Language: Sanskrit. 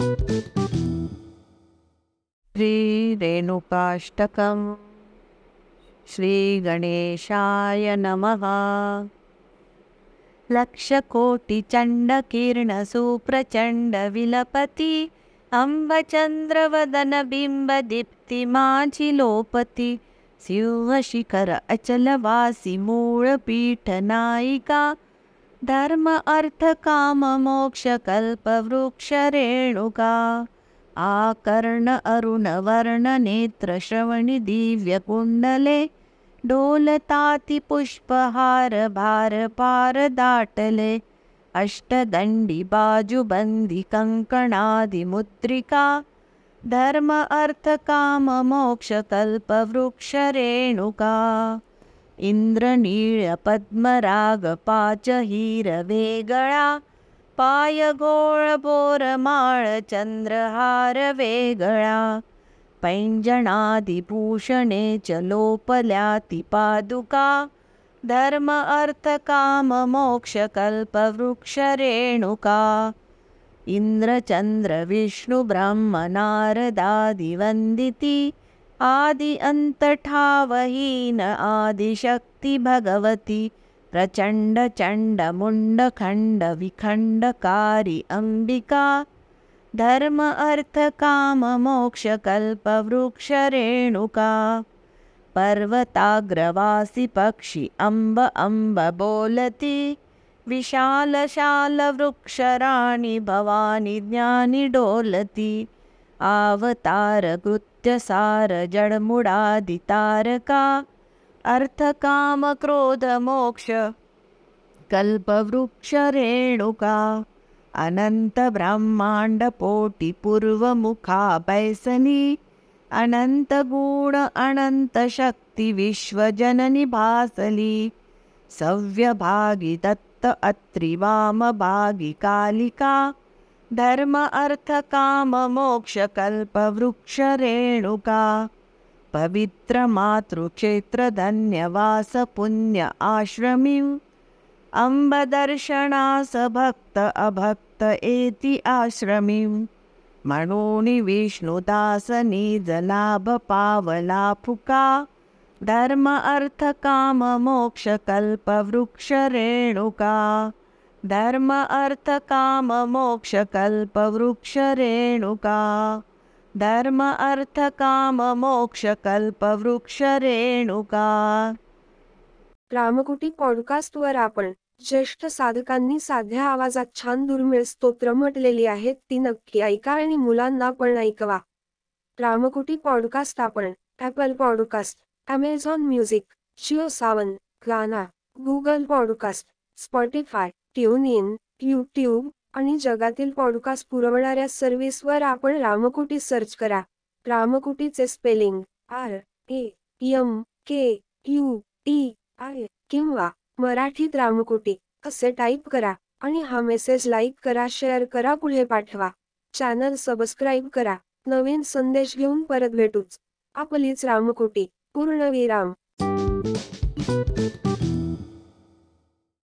श्रीरेणुकाष्टकम् श्रीगणेशाय नमः। लक्षकोटिचण्डकिरणसुप्रचण्डविलपति अम्बचन्द्रवदनबिम्बदीप्तिमाझिलोपति सिंहशिखर अचलवासि मूळपीठनायिका धर्म अर्थ काम मोक्ष कल्प वृक्ष रेणुका। आकर्ण अरुण वर्ण नेत्र श्रवणी दिव्य कुंडले। डोलताती पुष्पहार भार पार दाटले। अष्टदंडी बाजूबंदी कंकणादि मुद्रिका। धर्म अर्थ काम मोक्ष कल्प वृक्ष रेणुका। इन्द्रनीळपद्मरागपाचहीरवेगळा पायघोळबोरमाळचन्द्रहारवेगळा पैञ्जणादिभूषणे च लोपल्यातिपादुका धर्म अर्थकाममोक्षकल्पवृक्षरेणुका इन्द्रचन्द्रविष्णुब्रह्मनारदादिवन्दिति आदि अन्तठावहीन आदिशक्ति भगवति प्रचण्डचण्डमुण्डखण्डविखण्डकारि अम्बिका धर्म अर्थकाममोक्षकल्पवृक्षरेणुका पर्वताग्रवासि पक्षि अम्ब अम्ब बोलति विशालशालवृक्षराणि भवानि ज्ञानि डोलति आवतारकृत्यसारजडमुडादितारका अर्थकामक्रोधमोक्ष कल्पवृक्षरेणुका अनन्तब्रह्माण्डकोटिपूर्वमुखा बैसनी अनन्तगुण अनन्तशक्तिविश्वजननि भासली सव्यभागि दत्त अत्रिवामभागि कालिका धर्म अर्थकाममोक्षकल्पवृक्षरेणुका पवित्रमातृक्षेत्रधन्यवासपुण्य आश्रमीम् अम्बदर्शनास भक्त अभक्त एति आश्रमीं। मणोनि विष्णुदासनिजलाभपावलाफुका धर्म अर्थकाममोक्षकल्पवृक्षरेणुका धर्म अर्थ काम मोक्षकल्प वृक्ष रेणुका धर्म अर्थ काम मोक्षकल्प वृक्ष रेणुका रामकुटी पॉडकास्टवर आपण ज्येष्ठ साधकांनी साध्या आवाजात छान दुर्मिळ स्तोत्र म्हटलेली आहेत ती नक्की ऐका आणि मुलांना पण ऐकवा. रामकुटी पॉडकास्ट आपण Apple podcast Amazon music Jio Saavn Gaana Google podcast Spotify tune in YouTube आणि जगातील पॉडकास्ट पुरवणाऱ्या सर्व्हिसवर आपण रामकुटी सर्च करा. रामकुटीचे spelling R A M K U T I किंवा मराठीत रामकुटी असे टाईप करा आणि हा मेसेज लाईक करा शेअर करा पुढे पाठवा. चॅनल सबस्क्राईब करा. नवीन संदेश घेऊन परत भेटूच. आपलीच रामकुटी. पूर्णविराम